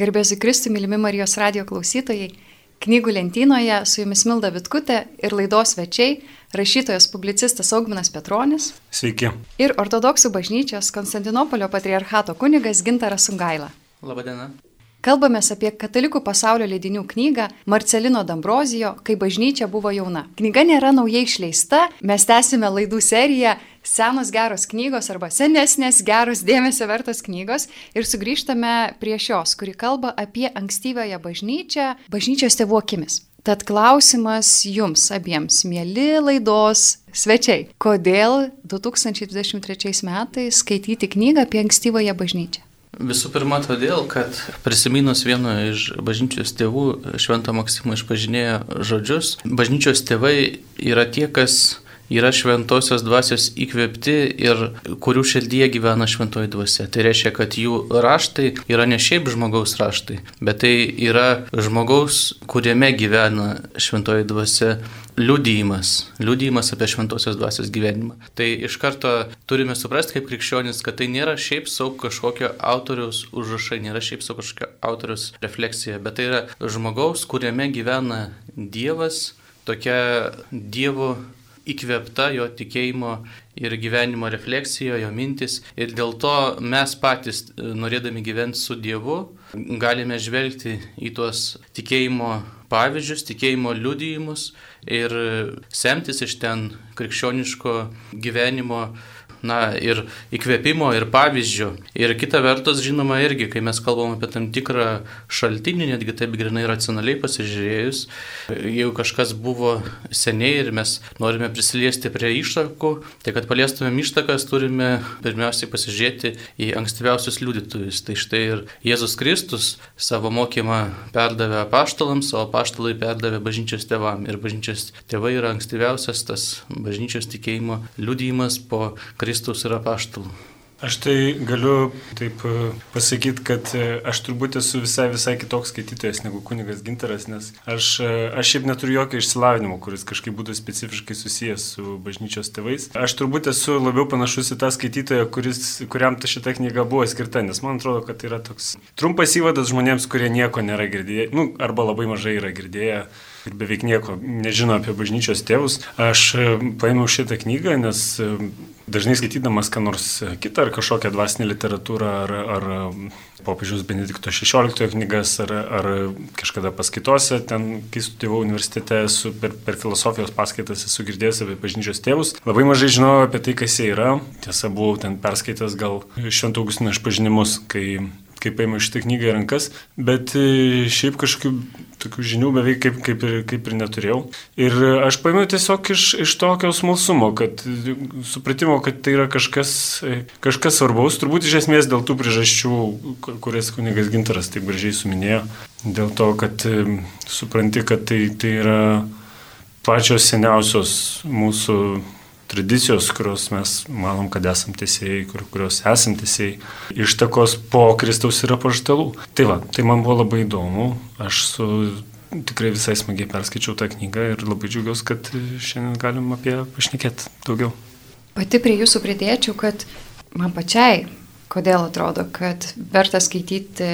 Garbėsiu Kristui, mylimi Marijos radio klausytojai. Knygų lentynoje su jumis Milda Vitkutė ir laidos svečiai - rašytojas publicistas Augminas Petronis. Sveiki. Ir ortodoksų bažnyčios Konstantinopolio patriarchato kunigas Gintaras Sungaila. Labadiena. Kalbame apie katalikų pasaulio leidinių knygą Marcelino D'Ambrozijo, kai bažnyčia buvo jauna. Knyga nėra naujai išleista, mes tęsime laidų seriją Senos geros knygos arba senesnės geros dėmesio vertos knygos ir sugrįžtame prie šios, kuri kalba apie ankstyvąją bažnyčią, bažnyčios tėvų akimis. Tad klausimas jums abiems, mėly laidos svečiai, kodėl 2023 metais skaityti knygą apie ankstyvąją bažnyčią? Visų pirma, todėl, kad prisiminus vieno iš bažnyčios tėvų, Švento Maksimo išpažinėjo žodžius, bažnyčios tėvai yra tie, kas yra šventosios dvasios įkvėpti ir kurių širdyje gyvena šventoji dvasia. Tai reiškia, kad jų raštai yra ne šiaip žmogaus raštai, bet tai yra žmogaus, kuriame gyvena šventoji dvasia liudijimas, liudijimas apie šventosios dvasios gyvenimą. Tai iš karto turime suprasti kaip krikščionis, kad tai nėra šiaip savo kažkokio autoriaus užrašai, nėra šiaip savo kažkokio autoriaus refleksija, bet tai yra žmogaus, kuriame gyvena Dievas, tokia Dievo įkvėpta jo tikėjimo ir gyvenimo refleksija, jo mintis. Ir dėl to mes patys, norėdami gyventi su Dievu, galime žvelgti į tuos tikėjimo pavyzdžius, tikėjimo liudijimus ir semtis iš ten krikščioniško gyvenimo na, ir įkvėpimo, ir pavyzdžio. Ir kita vertus, žinoma, irgi, kai mes kalbam apie tam tikrą šaltinį, netgi taip grinai racionaliai pasižiūrėjus, jeigu kažkas buvo seniai ir mes norime prisiliesti prie ištakų, tai kad paliestumėm ištakas, turime pirmiausiai pasižiūrėti į ankstyviausius liudytojus. Tai štai ir Jėzus Kristus savo mokymą perdavė apaštalams, o apaštalai perdavė bažnyčios tėvam. Ir bažnyčios tėvai yra ankstyviausias tas bažnyčios tikėjimo liudijimas po Kristaus Kristaus ir apaštalų. Aš tai galiu taip e, pasakyti, kad e, aš turbūt esu visai, visai kitoks skaitytojas negu kunigas Ginteras, nes aš, e, aš šiaip neturiu jokio išsilavinimo, kuris kažkaip būtų specifiškai susijęs su bažnyčios tėvais. Aš turbūt esu labiau panašus į tą skaitytoją, kuris, kuriam ta šita knyga buvo skirta, nes man atrodo, kad tai yra toks trumpas įvadas žmonėms, kurie nieko nėra girdėję, nu, arba labai mažai yra girdėję ir beveik nieko nežino apie bažnyčios tėvus. Aš paėmiau šitą knygą, nes dažnai skaitydamas ką nors kitą ar kažkokią dvasinę literatūrą ar, ar popiežiaus Benedikto XVI knygas ar, ar kažkada paskaitose, ten, kai studijavau universitete, esu per, per filosofijos paskaitas esu girdėjęs apie bažnyčios tėvus. Labai mažai žinojau apie tai, kas jie yra. Tiesa, buvau ten perskaitęs gal Švento Augustino išpažinimus, kai kai paėmiau šitą knygą į rankas, bet e, šiaip kažkokių tokių žinių beveik kaip, kaip, ir, kaip ir neturėjau. Ir aš paėmiau tiesiog iš, iš tokio smalsumo, kad supratimo, kad tai yra kažkas, kažkas svarbaus, turbūt iš esmės dėl tų priežasčių, kurias kunigas Gintaras taip gražiai suminėjo, dėl to, kad supranti, kad tai, tai yra pačios seniausios mūsų tradicijos, kurios mes manom, kad esam teisėjai, kur, kurios esam teisėjai, ištakos po Kristaus yra paštalų. Tai va, tai man buvo labai įdomu, aš su tikrai visai smagiai perskaičiau tą knygą ir labai džiaugiuosi, kad šiandien galim apie pašnekėti daugiau. Pati prie jūsų pridėčiau, kad man pačiai, kodėl atrodo, kad verta skaityti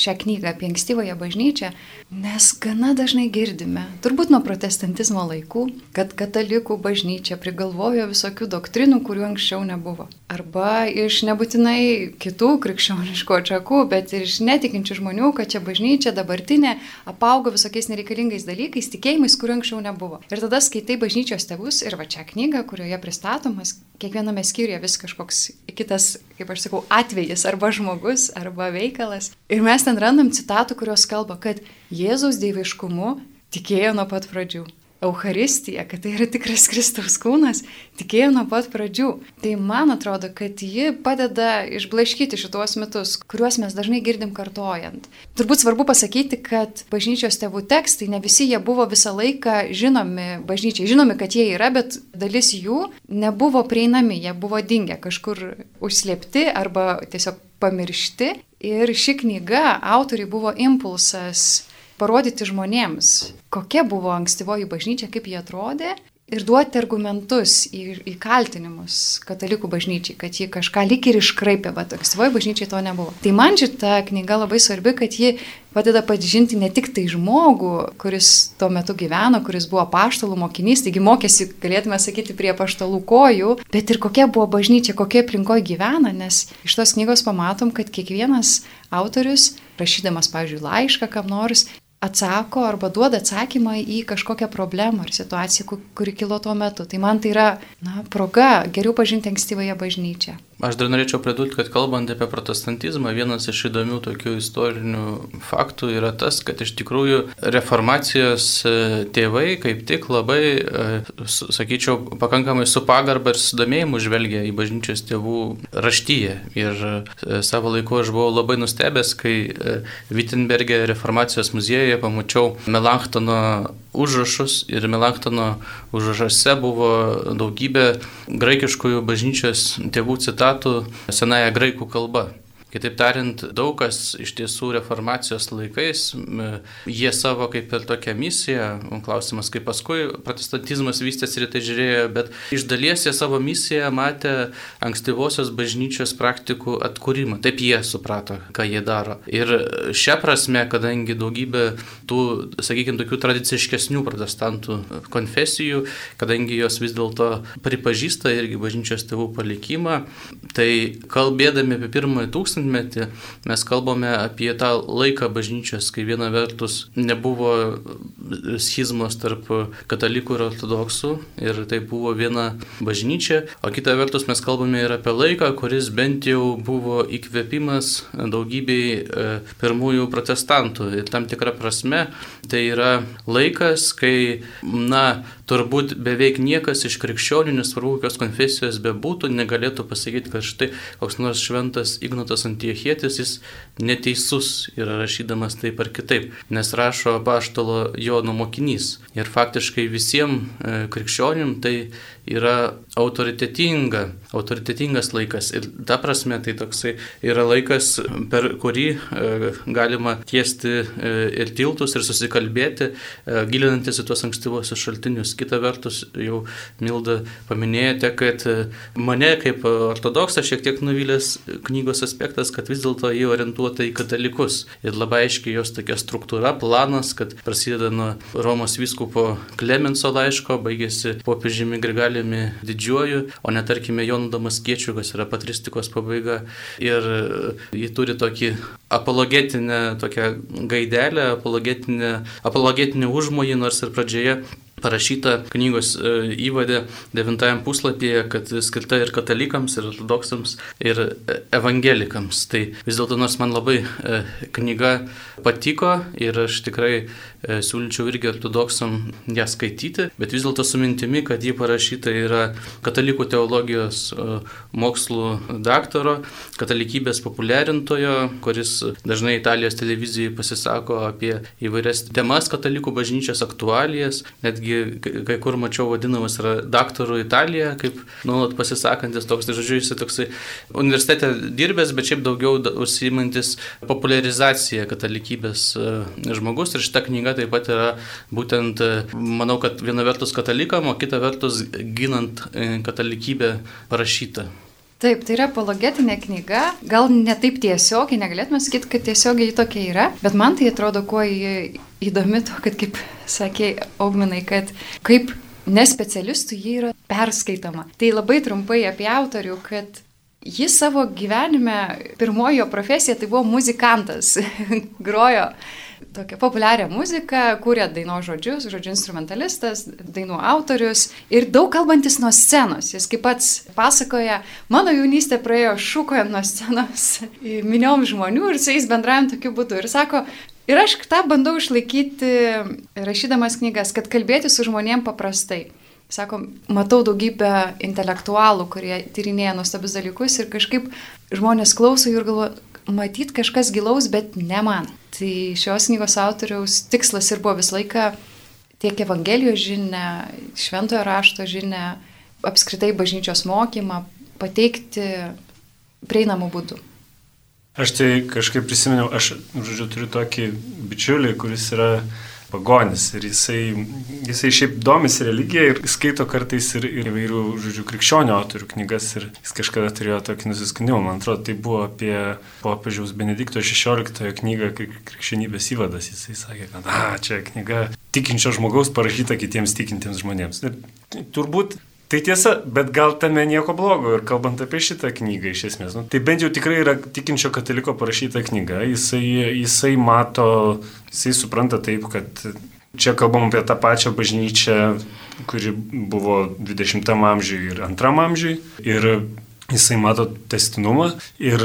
šią knygą apie ankstyvąją bažnyčią, nes gana dažnai girdime, turbūt nuo protestantizmo laikų, kad katalikų bažnyčia prigalvojo visokių doktrinų, kurių anksčiau nebuvo. Arba iš nebūtinai kitų krikščioniškų atšakų, bet ir iš netikinčių žmonių, kad čia bažnyčia dabartinė apaugo visokiais nereikalingais dalykais, tikėjimais, kurių anksčiau nebuvo. Ir tada skaitai bažnyčios tėvus ir va čia knygą, kurioje pristatomas kiekviename skyriuje vis kažkoks kitas, kaip aš sakau, atvejis arba žmogus arba veikalas. Ir mes ten randam citatų, kurios kalba, kad Jėzaus dieviškumu tikėjo nuo pat pradžių. Euharistija, kad tai yra tikras Kristaus kūnas, tikėjo nuo pat pradžių. Tai man atrodo, kad ji padeda išblaškyti šituos mitus, kuriuos mes dažnai girdim kartojant. Turbūt svarbu pasakyti, kad bažnyčios tėvų tekstai, ne visi jie buvo visą laiką žinomi bažnyčiai. Žinomi, kad jie yra, bet dalis jų nebuvo prieinami, jie buvo dingę kažkur užslėpti arba tiesiog pamiršti. Ir ši knyga autoriai buvo impulsas parodyti žmonėms, kokia buvo ankstyvoji bažnyčia, kaip jie atrodė ir duoti argumentus į, į kaltinimus katalikų bažnyčiai, kad ji kažką lik ir iškraipė, bet ankstyvoje bažnyčiai to nebuvo. Tai man šita knyga labai svarbi, kad ji padeda pažinti ne tik tai žmogų, kuris tuo metu gyveno, kuris buvo paštalų mokinys, taigi mokėsi, galėtume sakyti, prie paštalų kojų, bet ir kokia buvo bažnyčia, kokia aplinkoje gyvena, nes iš tos knygos pamatom, kad kiekvienas autorius, rašydamas, pavyzdžiui, laišką kam nors, atsako arba duoda atsakymą į kažkokią problemą ar situaciją, kuri kilo tuo metu. Tai man tai yra na, proga geriau pažinti ankstyvąją bažnyčią. Aš dar norėčiau pridurti, kad kalbant apie protestantizmą, vienas iš įdomių tokių istorinių faktų yra tas, kad iš tikrųjų reformacijos e, tėvai kaip tik labai, e, sakyčiau, pakankamai su pagarba ir sudomėjimu žvelgia į bažnyčios tėvų raštyje. Ir e, savo laiku aš buvau labai nustebęs, kai Wittenberge reformacijos muziejuje pamačiau Melanktono užrašus ir Melanktono užrašuose buvo daugybė graikiškųjų bažnyčios tėvų citatų senąją graikų kalbą. Kitaip tariant, daug kas iš tiesų reformacijos laikais, jie savo kaip ir tokią misiją, klausimas kaip paskui protestantizmas vystėsi ir tai žiūrėjo, bet iš dalies jie savo misiją matė ankstyvosios bažnyčios praktikų atkūrimą. Taip jie suprato, ką jie daro. Ir šią prasme, kadangi daugybė tų, sakykime, tokių tradiciškesnių protestantų konfesijų, kadangi jos vis dėlto pripažįsta irgi bažnyčios tėvų palikimą, tai kalbėdami apie pirmąjį tūkstantį, tūkstantmetį mes kalbame apie tą laiką bažnyčios, kai viena vertus nebuvo schizmos tarp katalikų ir ortodoksų ir tai buvo viena bažnyčia, o kita vertus mes kalbame ir apie laiką, kuris bent jau buvo įkvėpimas daugybei e, pirmųjų protestantų. Ir tam tikrą prasme tai yra laikas, kai, na, turbūt beveik niekas iš krikščionių, nesvarbu kokios konfesijos bebūtų, negalėtų pasakyti, kad štai koks nors šventas Ignotas Antiechietis, jis neteisus yra rašydamas taip ar kitaip, nes rašo paštalo Jono mokinys. Ir faktiškai visiems e, krikščionim tai yra autoritetinga, autoritetingas laikas. Ir ta prasme tai toksai yra laikas, per kurį e, galima tiesti e, ir tiltus, ir susikalbėti, e, gilinantis į tuos ankstyvosius šaltinius. Kita vertus, jau Milda paminėjote, kad mane kaip ortodoksą šiek tiek nuvylęs knygos aspektas, kad vis dėlto jį orientuota į katalikus. Ir labai aiškiai jos tokia struktūra, planas, kad prasideda nuo Romos vyskupo Klemenso laiško, baigėsi popiežimi Grigaliu Vitalijumi didžiuoju, o ne tarkime Jonu Damaskiečiu, kas yra patristikos pabaiga. Ir e, ji turi tokį apologetinę tokią gaidelę, apologetinę, apologetinį užmojį, nors ir pradžioje parašyta knygos e, įvadė devintajam puslapyje, kad skirta ir katalikams, ir ortodoksams, ir e, evangelikams. Tai vis dėlto nors man labai knyga patiko ir aš tikrai siūlyčiau irgi ortodoksam ją skaityti, bet vis dėlto su mintimi, kad ji parašyta yra katalikų teologijos mokslų daktaro, katalikybės populiarintojo, kuris dažnai Italijos televizijai pasisako apie įvairias temas katalikų bažnyčios aktualijas, netgi kai kur mačiau vadinamas yra daktarų Italija, kaip nuolat pasisakantis toks, tai žodžiu, jis toksai universitete dirbęs, bet šiaip daugiau užsiimantis popularizacija katalikybės e, žmogus. Ir šita knyga taip pat yra būtent, e, manau, kad viena vertus katalikam, o kita vertus ginant e, katalikybę parašyta. Taip, tai yra apologetinė knyga, gal ne taip tiesiogiai, negalėtume sakyti, kad tiesiogiai tokia yra, bet man tai atrodo kuo įdomi to, kad kaip sakė Augminai, kad kaip nespecialistų jį yra perskaitama. Tai labai trumpai apie autorių, kad Jis savo gyvenime, pirmojo profesija tai buvo muzikantas, grojo tokią populiarią muziką, kūrė daino žodžius, žodžių instrumentalistas, dainų autorius ir daug kalbantis nuo scenos. Jis kaip pats pasakoja, mano jaunystė praėjo šūkojant nuo scenos miniom žmonių ir su jais bendraujant tokiu būdu. Ir sako, Ir aš tą bandau išlaikyti, rašydamas knygas, kad kalbėti su žmonėm paprastai. Sako, matau daugybę intelektualų, kurie tyrinėja nuostabius dalykus ir kažkaip žmonės klauso ir galvo, matyt kažkas gilaus, bet ne man. Tai šios knygos autoriaus tikslas ir buvo visą laiką tiek Evangelijos žinia, šventojo rašto žinia, apskritai bažnyčios mokymą pateikti prieinamų būdų. Aš tai kažkaip prisiminiau, aš, žodžiu, turiu tokį bičiulį, kuris yra pagonis ir jisai, jisai šiaip domisi religija ir skaito kartais ir, ir įvairių, žodžiu, krikščionio autorių knygas ir jis kažkada turėjo tokį nusiskandimą, man atrodo, tai buvo apie popiežiaus Benedikto XVI knygą Krikščionybės įvadas, jisai sakė, kad, a, čia knyga tikinčio žmogaus parašyta kitiems tikintiems žmonėms. Ir turbūt Tai tiesa, bet gal tame nieko blogo ir kalbant apie šitą knygą iš esmės. Nu, tai bent jau tikrai yra tikinčio kataliko parašyta knyga, jisai, jisai mato, jisai supranta taip, kad čia kalbam apie tą pačią bažnyčią, kuri buvo 20 amžiui ir 2 amžiui. Ir jisai mato testinumą ir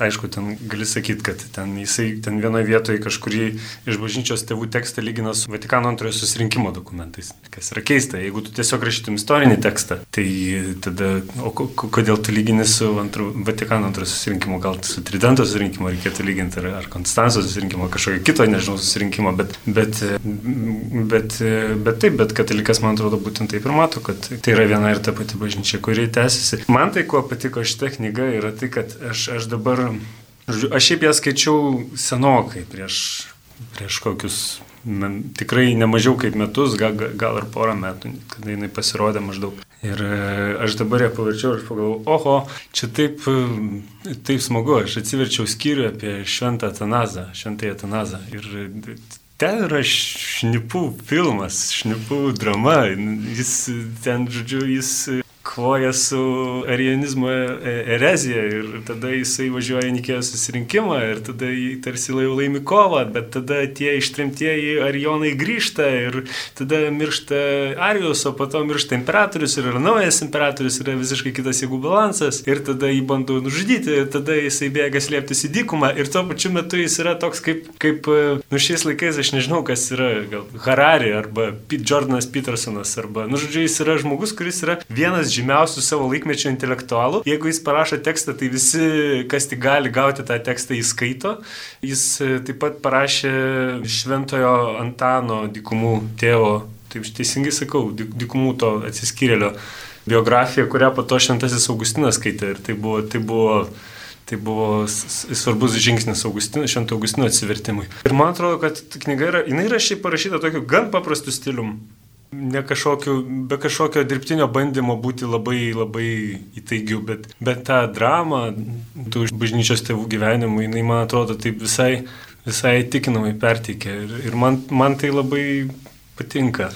aišku, ten gali sakyti, kad ten jisai ten vienoje vietoje kažkurį iš bažnyčios tėvų tekstą lygina su Vatikano antrojo susirinkimo dokumentais. Kas yra keista, jeigu tu tiesiog rašytum istorinį tekstą, tai tada, o kodėl tu lygini su antru, Vatikano antrojo susirinkimu, gal su Tridento susirinkimu reikėtų lyginti, ar, ar Konstancijos susirinkimo, kažkokio kito, nežinau, susirinkimo, bet, bet, bet, bet taip, bet katalikas, man atrodo, būtent taip ir mato, kad tai yra viena ir ta pati bažnyčia, kuri tęsiasi. Man tai kuo patiko šitą knygą yra tai, kad aš, aš dabar, aš šiaip ją skaičiau senokai, prieš, prieš kokius na, tikrai nemažiau kaip metus, gal, gal ir porą metų, kada jinai pasirodė maždaug. Ir e, aš dabar ją pavarčiau ir pagalvojau, oho, čia taip, e, taip smagu, aš atsiverčiau skyrių apie šventą Atanazą, šventąją Atanazą. Ir ten yra šnipų filmas, šnipų drama. Jis ten, žodžiu, jis kovoja su arianizmo e, erezija ir tada jisai važiuoja į Nikėjos susirinkimą ir tada jį tarsi laimi kovą, bet tada tie ištrimtieji arijonai grįžta ir tada miršta Arijos, o po to miršta imperatorius ir yra naujas imperatorius, yra visiškai kitas jėgų balansas ir tada jį bando nužudyti, tada jisai bėga slėptis į dykumą ir tuo pačiu metu jis yra toks kaip, kaip e, nu šiais laikais aš nežinau, kas yra, gal Harari arba Pete Jordanas Petersonas arba, nu žodžiu, jis yra žmogus, kuris yra vienas žymiausių savo laikmečio intelektualų. Jeigu jis parašo tekstą, tai visi, kas tik gali gauti tą tekstą, įskaito. Jis e, taip pat parašė Šventojo Antano dikumų tėvo, taip teisingai sakau, dikumų to atsiskyrėlio biografiją, kurią po to Šventasis Augustinas skaitė. Ir tai buvo, tai buvo Tai buvo svarbus žingsnis Augustino, Švento Augustino atsivertimui. Ir man atrodo, kad knyga yra, jinai yra šiaip parašyta tokiu gan paprastu stilium ne kažkokiu, be kažkokio dirbtinio bandymo būti labai, labai įtaigiu, bet, bet tą dramą, tų bažnyčios tėvų gyvenimų, jinai man atrodo taip visai, visai įtikinamai perteikia ir, ir man, man tai labai patinka.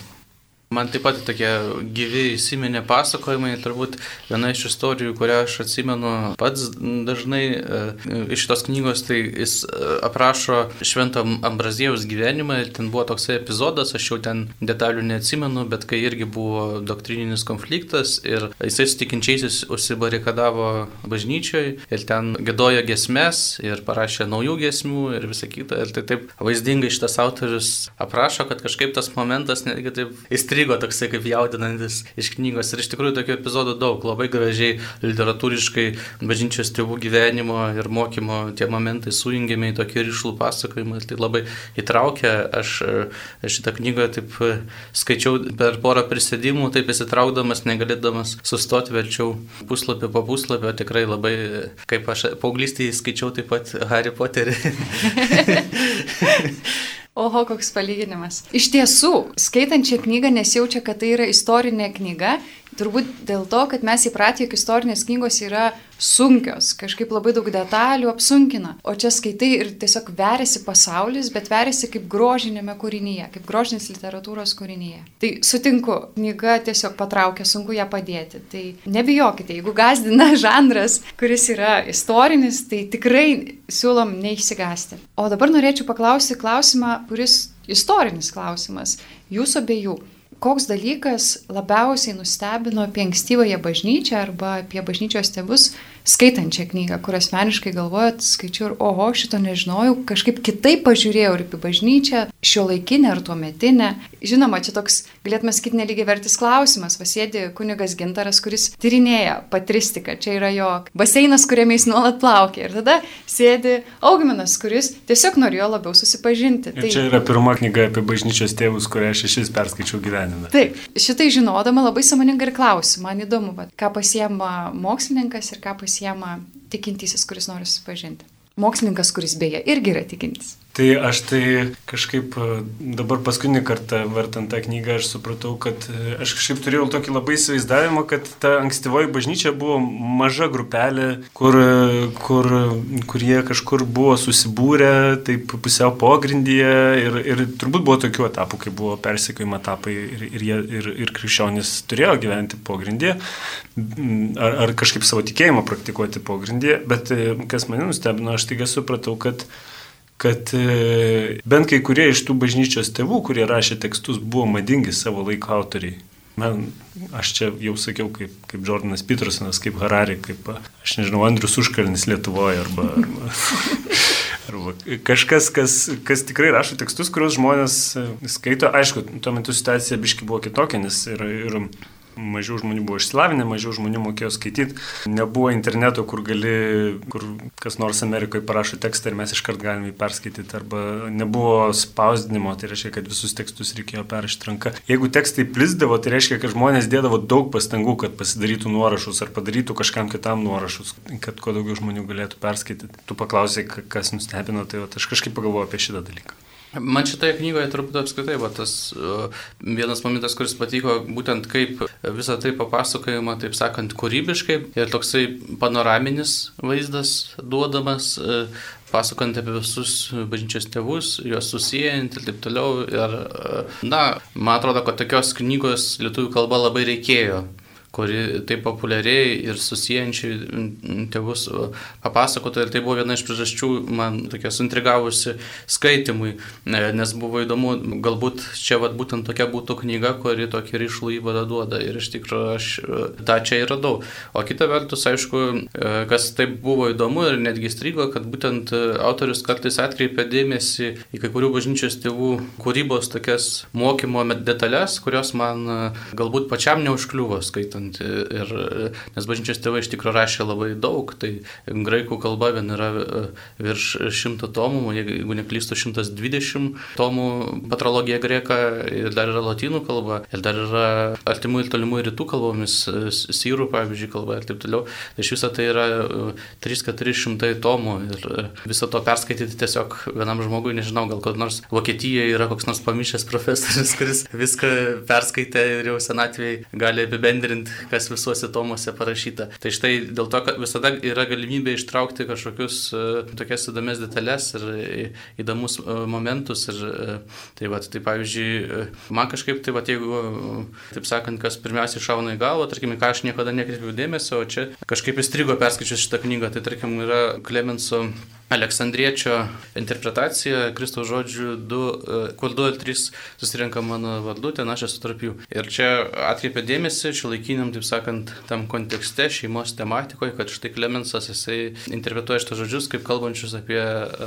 Man taip pat tokie gyvi įsiminė pasakojimai, turbūt viena iš istorijų, kurią aš atsimenu pats dažnai e, iš šitos knygos, tai jis e, aprašo Švento Ambraziejaus gyvenimą ir ten buvo toksai epizodas, aš jau ten detalių neatsimenu, bet kai irgi buvo doktrininis konfliktas ir jisai sutikinčiaisiais užsibarikadavo bažnyčiai ir ten gėdojo gesmes ir parašė naujų gesmių ir visą kitą. Ir tai taip vaizdingai šitas autorius aprašo, kad kažkaip tas momentas netgi taip įstrigo įstrigo toksai kaip jaudinantis iš knygos. Ir iš tikrųjų tokių epizodų daug, labai gražiai literatūriškai bažnyčios tėvų gyvenimo ir mokymo tie momentai sujungiami į tokį ryšlų pasakojimą. Tai labai įtraukia. Aš šitą knygą taip skaičiau per porą prisėdimų, taip įsitraukdamas, negalėdamas sustoti, verčiau puslapį po puslapio. Tikrai labai, kaip aš paauglystėje skaičiau taip pat Harry Potterį. Oho, koks palyginimas. Iš tiesų, skaitant šią knygą nesijaučia, kad tai yra istorinė knyga, turbūt dėl to, kad mes įpratę, jog istorinės knygos yra sunkios, kažkaip labai daug detalių apsunkina. O čia skaitai ir tiesiog veriasi pasaulis, bet veriasi kaip grožinėme kūrinyje, kaip grožinės literatūros kūrinyje. Tai sutinku, knyga tiesiog patraukia, sunku ją padėti. Tai nebijokite, jeigu gazdina žanras, kuris yra istorinis, tai tikrai siūlom neišsigasti. O dabar norėčiau paklausti klausimą, kuris istorinis klausimas, jūsų abiejų koks dalykas labiausiai nustebino apie ankstyvąją bažnyčią arba apie bažnyčios tėvus skaitant šią knygą, kur asmeniškai galvojat, skaičiu ir oho, šito nežinojau, kažkaip kitaip pažiūrėjau ir apie bažnyčią, šio laikinę ar tuo metinę. Žinoma, čia toks, galėtume sakyti, nelygiai vertis klausimas. Vasėdi kunigas Gintaras, kuris tyrinėja patristiką, čia yra jo baseinas, kuriame jis nuolat plaukia. Ir tada sėdi Augminas, kuris tiesiog norėjo labiau susipažinti. Ir tai čia yra pirma knyga apie bažnyčios tėvus, kurią aš šešis perskaičiau gyvenime. Taip, šitai žinodama labai samoningai ir klausiu, man įdomu, ką pasiema mokslininkas ir ką pasiema pasiema tikintysis, kuris nori susipažinti. Mokslininkas, kuris beje irgi yra tikintis. Tai aš tai kažkaip e, dabar paskutinį kartą vartant tą knygą aš supratau, kad e, aš kažkaip turėjau tokį labai įsivaizdavimą, kad ta ankstyvoji bažnyčia buvo maža grupelė, kur, e, kur, kur jie kažkur buvo susibūrę, taip pusiau pogrindyje ir, ir turbūt buvo tokių etapų, kai buvo persikėjimo etapai ir, ir, jie, ir, ir krikščionys turėjo gyventi pogrindyje ar, ar kažkaip savo tikėjimą praktikuoti pogrindyje, bet kas mane nustebino, aš taiga supratau, kad kad e, bent kai kurie iš tų bažnyčios tėvų, kurie rašė tekstus, buvo madingi savo laiko autoriai. Man, aš čia jau sakiau, kaip, kaip Jordanas Petersonas, kaip Harari, kaip, aš nežinau, Andrius Užkalnis Lietuvoje arba, arba, arba kažkas, kas, kas tikrai rašo tekstus, kuriuos žmonės e, skaito. Aišku, tuo metu situacija biški buvo kitokia, nes ir, ir mažiau žmonių buvo išsilavinę, mažiau žmonių mokėjo skaityti, nebuvo interneto, kur gali, kur kas nors Amerikoje parašo tekstą ir mes iškart galime jį perskaityti, arba nebuvo spausdinimo, tai reiškia, kad visus tekstus reikėjo perrašyti ranka. Jeigu tekstai plisdavo, tai reiškia, kad žmonės dėdavo daug pastangų, kad pasidarytų nuorašus ar padarytų kažkam kitam nuorašus, kad kuo daugiau žmonių galėtų perskaityti. Tu paklausai, kas nustebino, tai aš kažkaip pagalvojau apie šitą dalyką. Man šitoje knygoje turbūt apskritai va, tas vienas momentas, kuris patiko, būtent kaip visą tai papasakojama, taip sakant, kūrybiškai ir toksai panoraminis vaizdas duodamas, uh, pasakant apie visus bažnyčios tėvus, juos susijęjant ir taip toliau. Ir, uh, na, man atrodo, kad tokios knygos lietuvių kalba labai reikėjo kuri taip populiariai ir susijančiai tėvus papasakotų ir tai buvo viena iš priežasčių man tokia suintrigavusi skaitimui, nes buvo įdomu, galbūt čia vat, būtent tokia būtų knyga, kuri tokį ryšlų įvadą duoda ir iš tikrųjų aš e, tą čia ir radau. O kita vertus, aišku, e, kas taip buvo įdomu ir netgi strigo, kad būtent e, autorius kartais atkreipia dėmesį į kai kurių bažnyčios tėvų kūrybos tokias mokymo detalės, kurios man galbūt pačiam neužkliuvo skaitant būtent ir, nes bažnyčios tėvai iš tikrųjų rašė labai daug, tai graikų kalba vien yra e, virš šimto tomų, jeigu neklystu, 120 tomų patrologija greka ir dar yra latinų kalba, ir dar yra artimų ir tolimų rytų kalbomis, e, syrų, pavyzdžiui, kalba ir taip toliau. Tai iš viso tai yra 3-400 e, tomų ir viso to perskaityti tiesiog vienam žmogui, nežinau, gal kur nors Vokietijoje yra koks nors pamišęs profesorius, kuris viską perskaitė ir jau senatvėje gali apibendrinti kas visuose tomuose parašyta. Tai štai dėl to, kad visada yra galimybė ištraukti kažkokius e, tokias įdomias detalės ir įdomus e, momentus. Ir, e, tai, va, tai pavyzdžiui, man kažkaip, tai va, jeigu, taip sakant, kas pirmiausiai šauna į galvą, tarkim, ką aš niekada nekreipiu dėmesio, o čia kažkaip įstrigo perskaičius šitą knygą, tai tarkim yra Klemenso Aleksandriečio interpretacija Kristaus žodžių, du, e, kur du ar trys susirenka mano vardu, ten aš esu tarp jų. Ir čia atkreipia dėmesį šio laikiniam, taip sakant, tam kontekste, šeimos tematikoje, kad štai Klemensas jisai interpretuoja šitos žodžius kaip kalbančius apie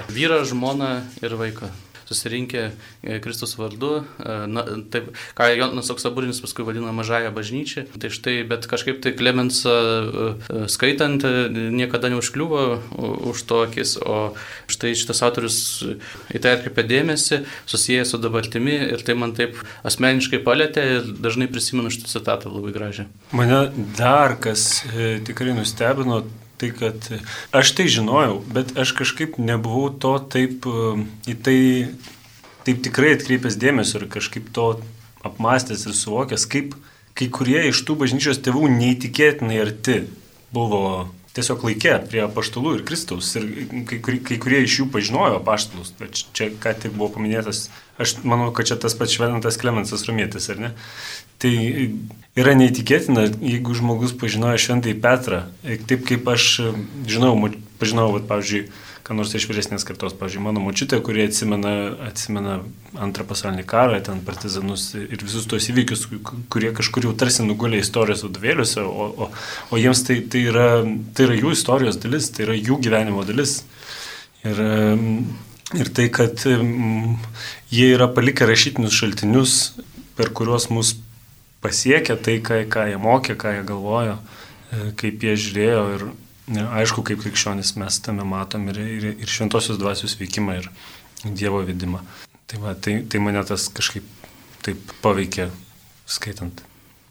vyrą, žmoną ir vaiką susirinkę e, Kristus vardu, e, na, taip, ką Jonas Oksaburinis paskui vadina mažąją bažnyčią. Tai štai, bet kažkaip tai Klemensą e, skaitant niekada neužkliuvo už to akis, o štai šitas autorius į tai atkreipė dėmesį, susijęs su dabartimi ir tai man taip asmeniškai palėtė ir dažnai prisimenu šitą citatą labai gražią. Mane dar kas e, tikrai nustebino, tai kad aš tai žinojau, bet aš kažkaip nebuvau to taip į tai taip tikrai atkreipęs dėmesio ir kažkaip to apmastęs ir suvokęs, kaip kai kurie iš tų bažnyčios tėvų neįtikėtinai arti buvo tiesiog laikė prie paštalų ir Kristaus. Ir kai, kai kurie iš jų pažinojo paštalus. Čia ką tik buvo paminėtas, aš manau, kad čia tas pats šventas Klemensas Romėtis, ar ne? Tai yra neįtikėtina, jeigu žmogus pažinojo šventąjį Petrą, taip kaip aš žinau, pažinau, vat, pavyzdžiui, ką nors iš vyresnės kartos, pavyzdžiui, mano močiutė, kurie atsimena, atsimena antrą pasaulinį karą, ten partizanus ir visus tos įvykius, kurie kažkur jau tarsi nugulė istorijos vadovėliuose, o, o, o jiems tai, tai, yra, tai yra jų istorijos dalis, tai yra jų gyvenimo dalis. Ir, ir tai, kad jie yra palikę rašytinius šaltinius, per kuriuos mus pasiekia tai, ką, ką jie mokė, ką jie galvojo, e, kaip jie žiūrėjo ir, Aišku, kaip krikščionis mes tame matom ir, ir, ir šventosios dvasios veikimą ir Dievo vedimą. Tai, va, tai, tai mane tas kažkaip taip paveikė skaitant.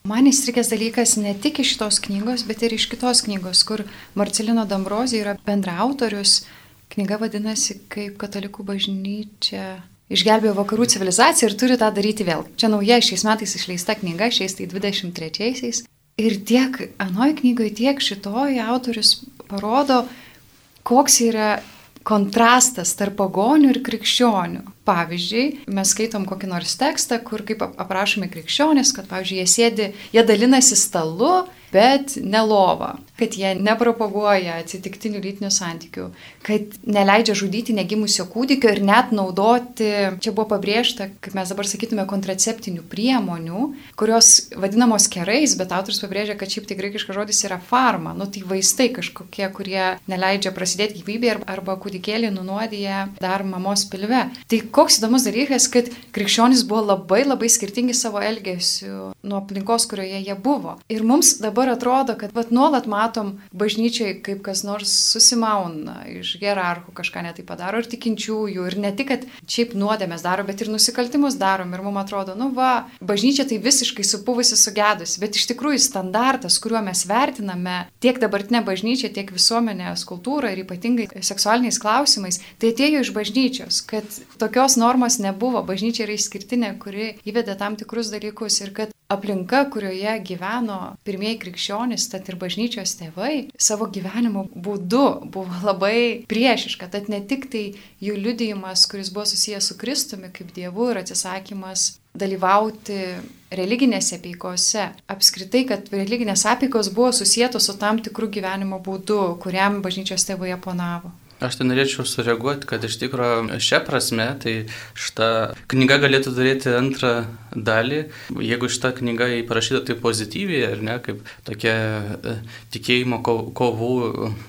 Man įstrikęs dalykas ne tik iš šitos knygos, bet ir iš kitos knygos, kur Marcelino Dambrozija yra bendraautorius Knyga vadinasi, kaip katalikų bažnyčia išgelbėjo vakarų civilizaciją ir turi tą daryti vėl. Čia nauja šiais metais išleista knyga, šiais tai 23-aisiais. Ir tiek anoje knygoje, tiek šitoje autorius parodo, koks yra kontrastas tarp pagonių ir krikščionių. Pavyzdžiui, mes skaitom kokį nors tekstą, kur kaip aprašomi krikščionys, kad, pavyzdžiui, jie sėdi, jie dalinasi stalu, bet ne lova, kad jie nepropaguoja atsitiktinių lytinių santykių, kad neleidžia žudyti negimusio kūdikio ir net naudoti, čia buvo pabrėžta, kaip mes dabar sakytume, kontraceptinių priemonių, kurios vadinamos kerais, bet autors pabrėžia, kad šiaip tai graikiškas žodis yra farma, nu tai vaistai kažkokie, kurie neleidžia prasidėti gyvybė arba kūdikėlį nunuodija dar mamos pilve. Tai koks įdomus dalykas, kad krikščionys buvo labai labai skirtingi savo elgesiu nuo aplinkos, kurioje jie buvo. Ir mums dabar atrodo, kad vat, nuolat matom bažnyčiai, kaip kas nors susimauna iš hierarchų, kažką netai padaro ir tikinčiųjų. Ir ne tik, kad šiaip nuodėmės daro, bet ir nusikaltimus darom. Ir mums atrodo, nu va, bažnyčia tai visiškai supuvusi, sugedusi. Bet iš tikrųjų standartas, kuriuo mes vertiname tiek dabartinę bažnyčią, tiek visuomenės kultūrą ir ypatingai seksualiniais klausimais, tai atėjo iš bažnyčios, kad tokios normos nebuvo. Bažnyčia yra išskirtinė, kuri įvedė tam tikrus dalykus ir kad aplinka, kurioje gyveno pirmieji krikščionys, tad ir bažnyčios tėvai, savo gyvenimo būdu buvo labai priešiška. Tad ne tik tai jų liudijimas, kuris buvo susijęs su Kristumi kaip Dievu ir atsisakymas dalyvauti religinėse peikose. Apskritai, kad religinės apeikos buvo susijętos su tam tikrų gyvenimo būdu, kuriam bažnyčios tėvai aponavo. Aš tai norėčiau sureaguoti, kad iš tikrųjų šią prasme, tai šita knyga galėtų turėti antrą dalį, jeigu šita knyga įparašyta tai pozityviai, ar ne, kaip tokia e, tikėjimo kovų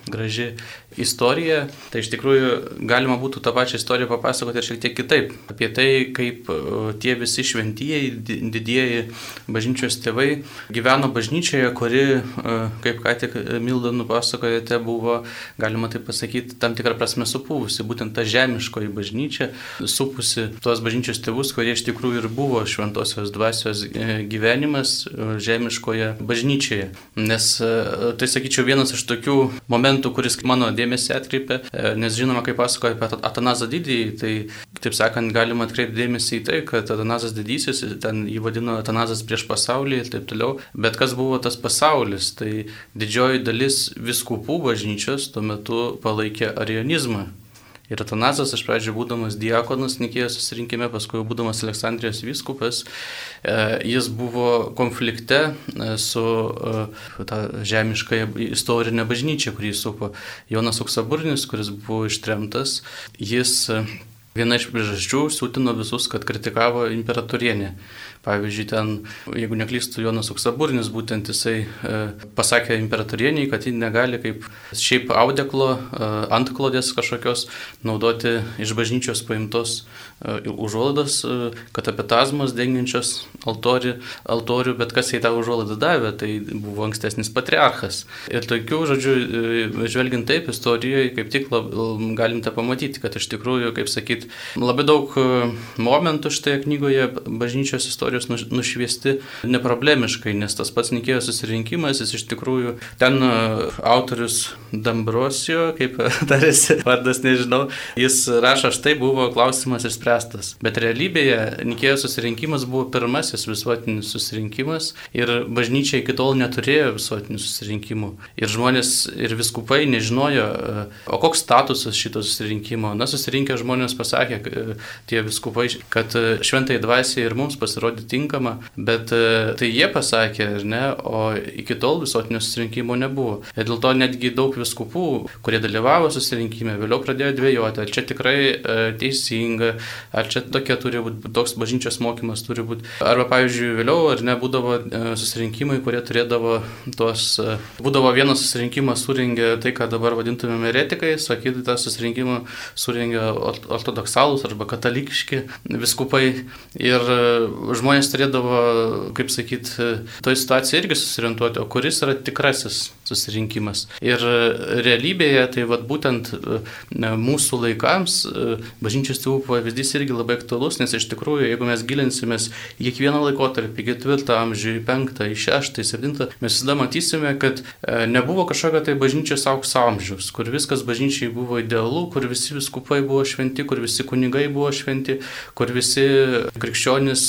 graži istorija, tai iš tikrųjų galima būtų tą pačią istoriją papasakoti ir šiek tiek kitaip. Apie tai, kaip e, tie visi šventieji, didieji bažnyčios tėvai gyveno bažnyčioje, kuri, e, kaip ką tik Milda nupasakojate, buvo, galima taip pasakyti, tam tikrą prasme supuvusi, būtent ta žemiškoji bažnyčia, supusi tuos bažnyčios tėvus, kurie iš tikrųjų ir buvo šventosios dvasios e, gyvenimas žemiškoje bažnyčioje. Nes tai, sakyčiau, vienas iš tokių momentų, kuris mano dėmesį dėmesį atkreipė, e, nes žinoma, kaip pasakoja apie Atanazą didįjį, tai, taip sakant, galima atkreipti dėmesį į tai, kad Atanazas didysis, ten jį vadino Atanazas prieš pasaulį ir taip toliau, bet kas buvo tas pasaulis, tai didžioji dalis viskupų bažnyčios tuo metu palaikė arionizmą. Ir Atanazas, iš pradžių būdamas diakonas Nikėjos susirinkime, paskui būdamas Aleksandrijos vyskupas, e, jis buvo konflikte e, su e, ta žemiškai istorinė bažnyčia, kurį supo Jonas Uksaburnis, kuris buvo ištremtas. Jis viena iš priežasčių sutino visus, kad kritikavo imperatorienę. Pavyzdžiui, ten, jeigu neklystų Jonas Uksaburnis, būtent jisai e, pasakė imperatorieniai, kad ji negali kaip šiaip audeklo, e, antklodės kažkokios naudoti iš bažnyčios paimtos e, užuolaidos, katapetazmos dengiančios altorių, altorių, bet kas jai tą užuolaidą davė, tai buvo ankstesnis patriarchas. Ir tokių, žodžiu, žvelgiant taip, istorijoje kaip tik lab, galimte pamatyti, kad iš tikrųjų, kaip sakyt, labai daug momentų šitoje knygoje bažnyčios istorijos istorijos nušviesti neproblemiškai, nes tas pats Nikėjo susirinkimas, jis iš tikrųjų ten autorius Dambrosio, kaip tarėsi vardas, nežinau, jis rašo, štai buvo klausimas išspręstas. Bet realybėje Nikėjo susirinkimas buvo pirmasis visuotinis susirinkimas ir bažnyčia iki tol neturėjo visuotinių susirinkimų. Ir žmonės ir viskupai nežinojo, o koks statusas šito susirinkimo. Na, susirinkę žmonės pasakė, tie viskupai, kad šventai dvasiai ir mums pasirodė tinkama, bet e, tai jie pasakė, ar ne, o iki tol visuotinio susirinkimo nebuvo. Ir dėl to netgi daug viskupų, kurie dalyvavo susirinkime, vėliau pradėjo dvėjoti, ar čia tikrai e, teisinga, ar čia tokia turi būti, toks bažnyčios mokymas turi būti. Arba, pavyzdžiui, vėliau, ar ne, būdavo e, susirinkimai, kurie turėdavo tuos, būdavo vienas susirinkimas suringė tai, ką dabar vadintumėme eretikais, o kitą susirinkimą suringė ortodoksalus arba katalikiški viskupai. Ir žmonės žmonės turėdavo, kaip sakyt, toj situacijai irgi susiorientuoti, o kuris yra tikrasis susirinkimas. Ir realybėje, tai vad būtent mūsų laikams bažnyčios tėvų pavyzdys irgi labai aktualus, nes iš tikrųjų, jeigu mes gilinsimės į kiekvieną laikotarpį, ketvirtą amžių, penktą, šeštą, septintą, mes visada matysime, kad nebuvo kažkokio tai bažnyčios aukso amžiaus, kur viskas bažnyčiai buvo idealu, kur visi viskupai buvo šventi, kur visi kunigai buvo šventi, kur visi krikščionys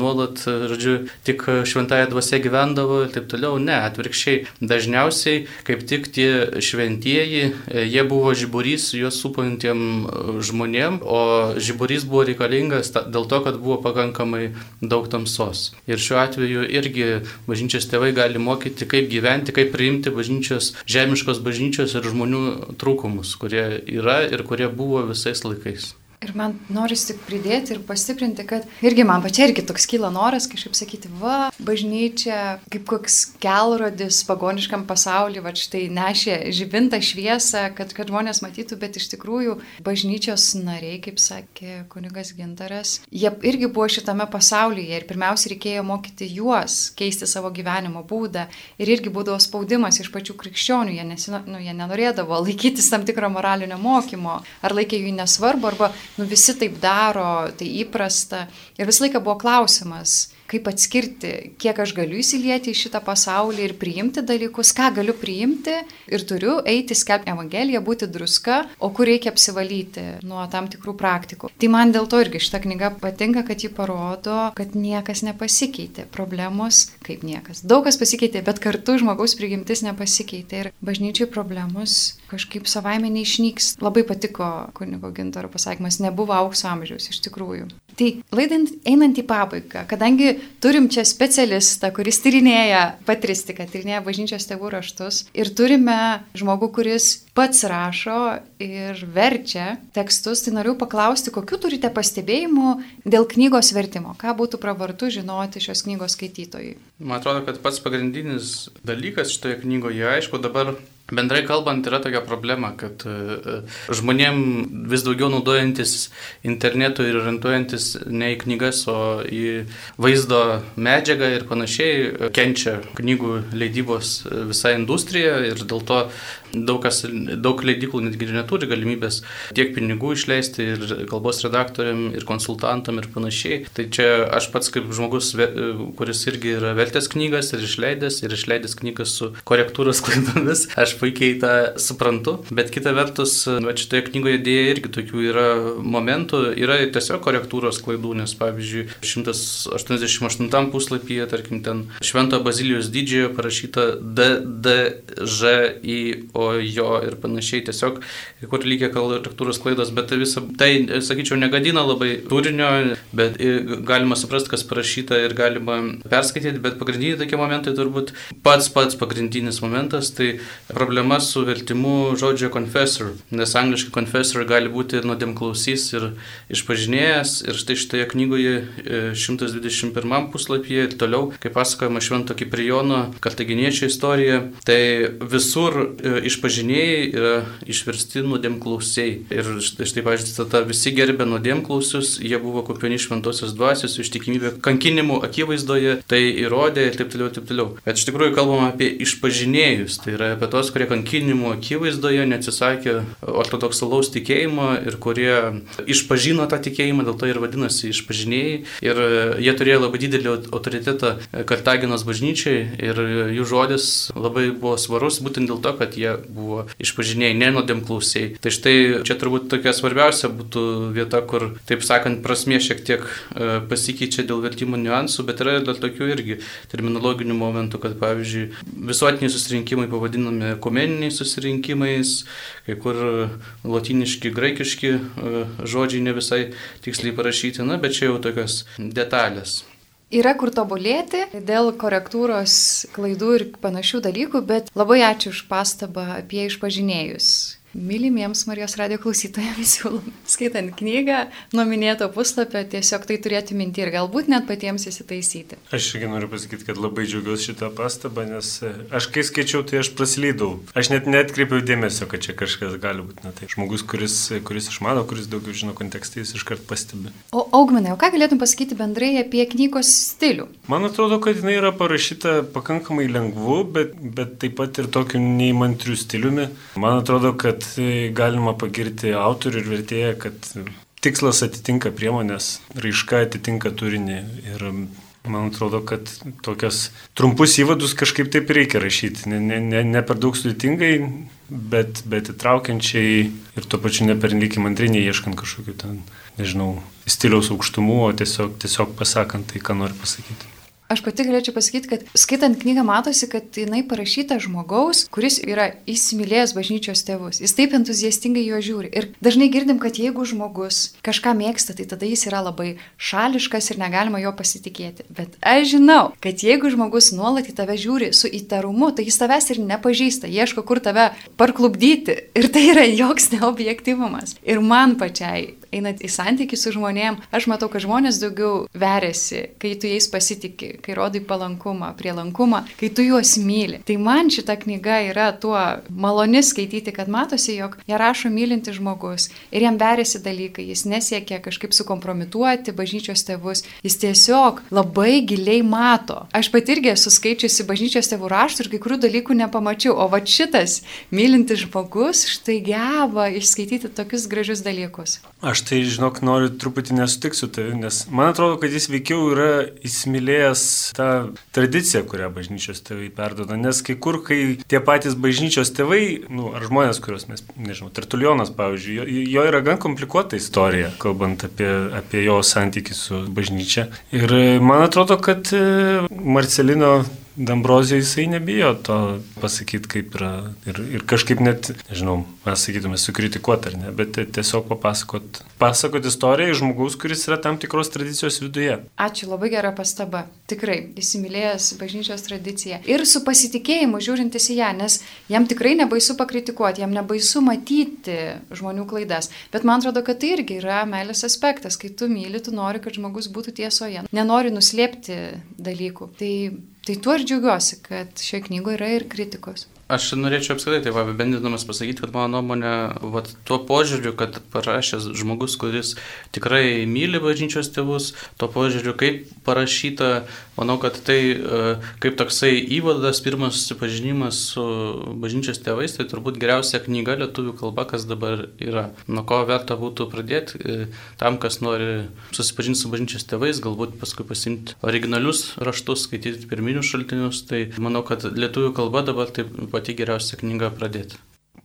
nuolat, žodžiu, tik šventąją dvasę gyvendavo ir taip toliau. Ne, atvirkščiai. Dažniausiai, kaip tik tie šventieji, jie buvo žiburys juos supantiem žmonėm, o žiburys buvo reikalingas dėl to, kad buvo pakankamai daug tamsos. Ir šiuo atveju irgi bažnyčios tėvai gali mokyti, kaip gyventi, kaip priimti bažnyčios, žemiškos bažnyčios ir žmonių trūkumus, kurie yra ir kurie buvo visais laikais. Ir man norisi tik pridėti ir pastiprinti, kad irgi man pačia irgi toks kyla noras kažkaip sakyti, va, bažnyčia kaip koks kelrodis pagoniškam pasauliu, va štai nešė žibintą šviesą, kad, kad žmonės matytų, bet iš tikrųjų bažnyčios nariai, kaip sakė kunigas Gintaras, jie irgi buvo šitame pasaulyje ir pirmiausia reikėjo mokyti juos keisti savo gyvenimo būdą ir irgi būdavo spaudimas iš pačių krikščionių, jie, nesino, nu, jie nenorėdavo laikytis tam tikro moralinio mokymo, ar laikė jų nesvarbu, arba nu visi taip daro, tai įprasta. Ir visą laiką buvo klausimas, kaip atskirti, kiek aš galiu įsilieti į šitą pasaulį ir priimti dalykus, ką galiu priimti ir turiu eiti skelbti Evangeliją, būti druska, o kur reikia apsivalyti nuo tam tikrų praktikų. Tai man dėl to irgi šitą knygą patinka, kad ji parodo, kad niekas nepasikeitė, problemos kaip niekas. Daug kas pasikeitė, bet kartu žmogaus prigimtis nepasikeitė ir bažnyčiai problemos kažkaip savaime neišnyks. Labai patiko kunigo gintaro pasakymas, nebuvo aukso amžiaus iš tikrųjų. Tai laidant einant į pabaigą, kadangi turim čia specialistą, kuris tyrinėja patristiką, tyrinėja bažnyčios tėvų raštus ir turime žmogų, kuris pats rašo ir verčia tekstus, tai noriu paklausti, kokiu turite pastebėjimų dėl knygos vertimo, ką būtų pravartu žinoti šios knygos skaitytojui. Man atrodo, kad pats pagrindinis dalykas šitoje knygoje, aišku, dabar Bendrai kalbant, yra tokia problema, kad e, e, žmonėm vis daugiau naudojantis internetu ir orientuojantis ne į knygas, o į vaizdo medžiagą ir panašiai, kenčia knygų leidybos visa industrija ir dėl to daug, kas, daug leidiklų netgi neturi galimybės tiek pinigų išleisti ir kalbos redaktoriam, ir konsultantam ir panašiai. Tai čia aš pats kaip žmogus, kuris irgi yra vertęs knygas ir išleidęs, ir išleidęs knygas su korektūros klaidomis, aš puikiai tą suprantu. Bet kita vertus, va, šitoje knygoje dėja irgi tokių yra momentų, yra tiesiog korektūros klaidų, nes pavyzdžiui, 188 puslapyje, tarkim, ten Švento Bazilijos didžiojo parašyta DDŽI o jo ir panašiai, tiesiog kur lygia korektūros klaidos, bet visą tai, sakyčiau, negadina labai turinio, bet galima suprasti, kas parašyta ir galima perskaityti, bet pagrindiniai tokie momentai turbūt pats pats pagrindinis momentas, tai problema su vertimu žodžio confessor, nes angliškai confessor gali būti nuodėmklausys ir išpažinėjęs ir štai šitoje knygoje 121 e, puslapyje ir toliau, kaip pasakojama Švento Kiprijono kartaginiečio istorija, tai visur e, išpažinėjai yra išversti nuodėmklausiai. Ir štai, pažiūrėjau, citata, visi gerbė nuodėmklausius, jie buvo kupieni šventosios dvasios, ištikimybė kankinimų akivaizdoje, tai įrodė ir taip toliau, taip toliau. Bet iš tikrųjų kalbama apie išpažinėjus, tai yra apie tos, kurie kankinimų akivaizdoje neatsisakė ortodoksalaus tikėjimo ir kurie išpažino tą tikėjimą, dėl to ir vadinasi išpažinėjai. Ir jie turėjo labai didelį autoritetą Kartaginos bažnyčiai ir jų žodis labai buvo svarus būtent dėl to, kad jie buvo išpažinėjai, nenodėmklausiai. Tai štai čia turbūt tokia svarbiausia būtų vieta, kur, taip sakant, prasmė šiek tiek e, pasikeičia dėl vertimo niuansų, bet yra dar tokių irgi terminologinių momentų, kad pavyzdžiui, visuotiniai susirinkimai pavadinami ekumeniniais susirinkimais, kai kur latiniški, graikiški e, žodžiai ne visai tiksliai parašyti, na, bet čia jau tokios detalės. Yra kur tobulėti dėl korektūros klaidų ir panašių dalykų, bet labai ačiū už pastabą apie išpažinėjus. Mylimiems Marijos radio klausytojams siūlom, skaitant knygą, nuo minėto puslapio, tiesiog tai turėti minti ir galbūt net patiems įsitaisyti. Aš irgi noriu pasakyti, kad labai džiaugiuosi šitą pastabą, nes e, aš kai skaičiau, tai aš praslydau. Aš net netkreipiau dėmesio, kad čia kažkas gali būti. Na, tai žmogus, kuris, kuris išmano, kuris daugiau žino kontekstą, jis iškart pastebi. O augmenai, o ką galėtum pasakyti bendrai apie knygos stilių? Man atrodo, kad jinai yra parašyta pakankamai lengvu, bet, bet taip pat ir tokiu neįmantriu stiliumi. Man atrodo, kad galima pagirti autorių ir vertėją, kad tikslas atitinka priemonės, raiška atitinka turinį ir Man atrodo, kad tokias trumpus įvadus kažkaip taip reikia rašyti. Ne, ne, ne, ne per daug sudėtingai, bet, bet įtraukiančiai ir tuo pačiu ne per nelik įmantrinį, ieškant kažkokiu ten, nežinau, stiliaus aukštumų, o tiesiog, tiesiog pasakant tai, ką nori pasakyti. Aš pati galėčiau pasakyti, kad skaitant knygą matosi, kad jinai parašyta žmogaus, kuris yra įsimylėjęs bažnyčios tėvus. Jis taip entuziastingai juo žiūri. Ir dažnai girdim, kad jeigu žmogus kažką mėgsta, tai tada jis yra labai šališkas ir negalima jo pasitikėti. Bet aš žinau, kad jeigu žmogus nuolat į tave žiūri su įtarumu, tai jis tavęs ir nepažįsta, ieško, kur tave parklubdyti. Ir tai yra joks neobjektivumas. Ir man pačiai einant į santykių su žmonėm, aš matau, kad žmonės daugiau veriasi, kai tu jais pasitikė, kai rodai palankumą, prielankumą, kai tu juos myli. Tai man šita knyga yra tuo maloni skaityti, kad matosi, jog ją rašo mylinti žmogus ir jam veriasi dalykai, jis nesiekia kažkaip sukompromituoti bažnyčios tėvus, jis tiesiog labai giliai mato. Aš pat irgi esu skaičiusi bažnyčios tėvų raštų ir kai kurių dalykų nepamačiau, o va šitas mylintis žmogus štai geba išskaityti tokius gražius dalykus. Aš tai, žinok, noriu truputį nesutikti su tavimi, nes man atrodo, kad jis veikiau yra įsimylėjęs tą tradiciją, kurią bažnyčios tėvai perdoda. Nes kai kur, kai tie patys bažnyčios tėvai, nu, ar žmonės, kuriuos mes, nežinau, Tertulionas, pavyzdžiui, jo, jo yra gan komplikuota istorija, kalbant apie, apie jo santykių su bažnyčia. Ir man atrodo, kad e, Marcelino Dambrozija jisai nebijo to pasakyti, kaip yra. Ir, ir kažkaip net, nežinau, mes sakytume, sukritikuoti ar ne, bet tiesiog papasakot, pasakot istoriją iš žmogaus, kuris yra tam tikros tradicijos viduje. Ačiū, labai gera pastaba. Tikrai, įsimylėjęs bažnyčios tradiciją. Ir su pasitikėjimu žiūrintis į ją, nes jam tikrai nebaisu pakritikuoti, jam nebaisu matyti žmonių klaidas. Bet man atrodo, kad tai irgi yra meilės aspektas. Kai tu myli, tu nori, kad žmogus būtų tiesoje. Nenori nuslėpti dalykų. Tai Tai tuo ir džiaugiuosi, kad šioje knygoje yra ir kritikos. Aš norėčiau apskritai, tai apibendinamas pasakyti, kad mano nuomonė, vat, tuo požiūriu, kad parašęs žmogus, kuris tikrai myli bažnyčios tėvus, tuo požiūriu, kaip parašyta, manau, kad tai e, kaip toksai įvadas, pirmas susipažinimas su bažnyčios tėvais, tai turbūt geriausia knyga lietuvių kalba, kas dabar yra. Nuo ko verta būtų pradėti, e, tam, kas nori susipažinti su bažnyčios tėvais, galbūt paskui pasimti originalius raštus, skaityti pirminius šaltinius, tai manau, kad lietuvių kalba dabar taip pati geriausia knyga pradėti.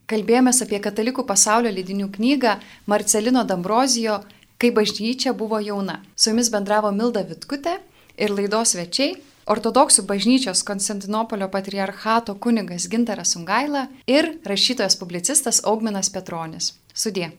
Kalbėjomės apie katalikų pasaulio leidinių knygą Marcelino Dambrozijo, kai bažnyčia buvo jauna. Su jumis bendravo Milda Vitkutė ir laidos svečiai ortodoksų bažnyčios Konstantinopolio patriarchato kunigas Gintaras Sungaila ir rašytojas publicistas Augminas Petronis. Sudie.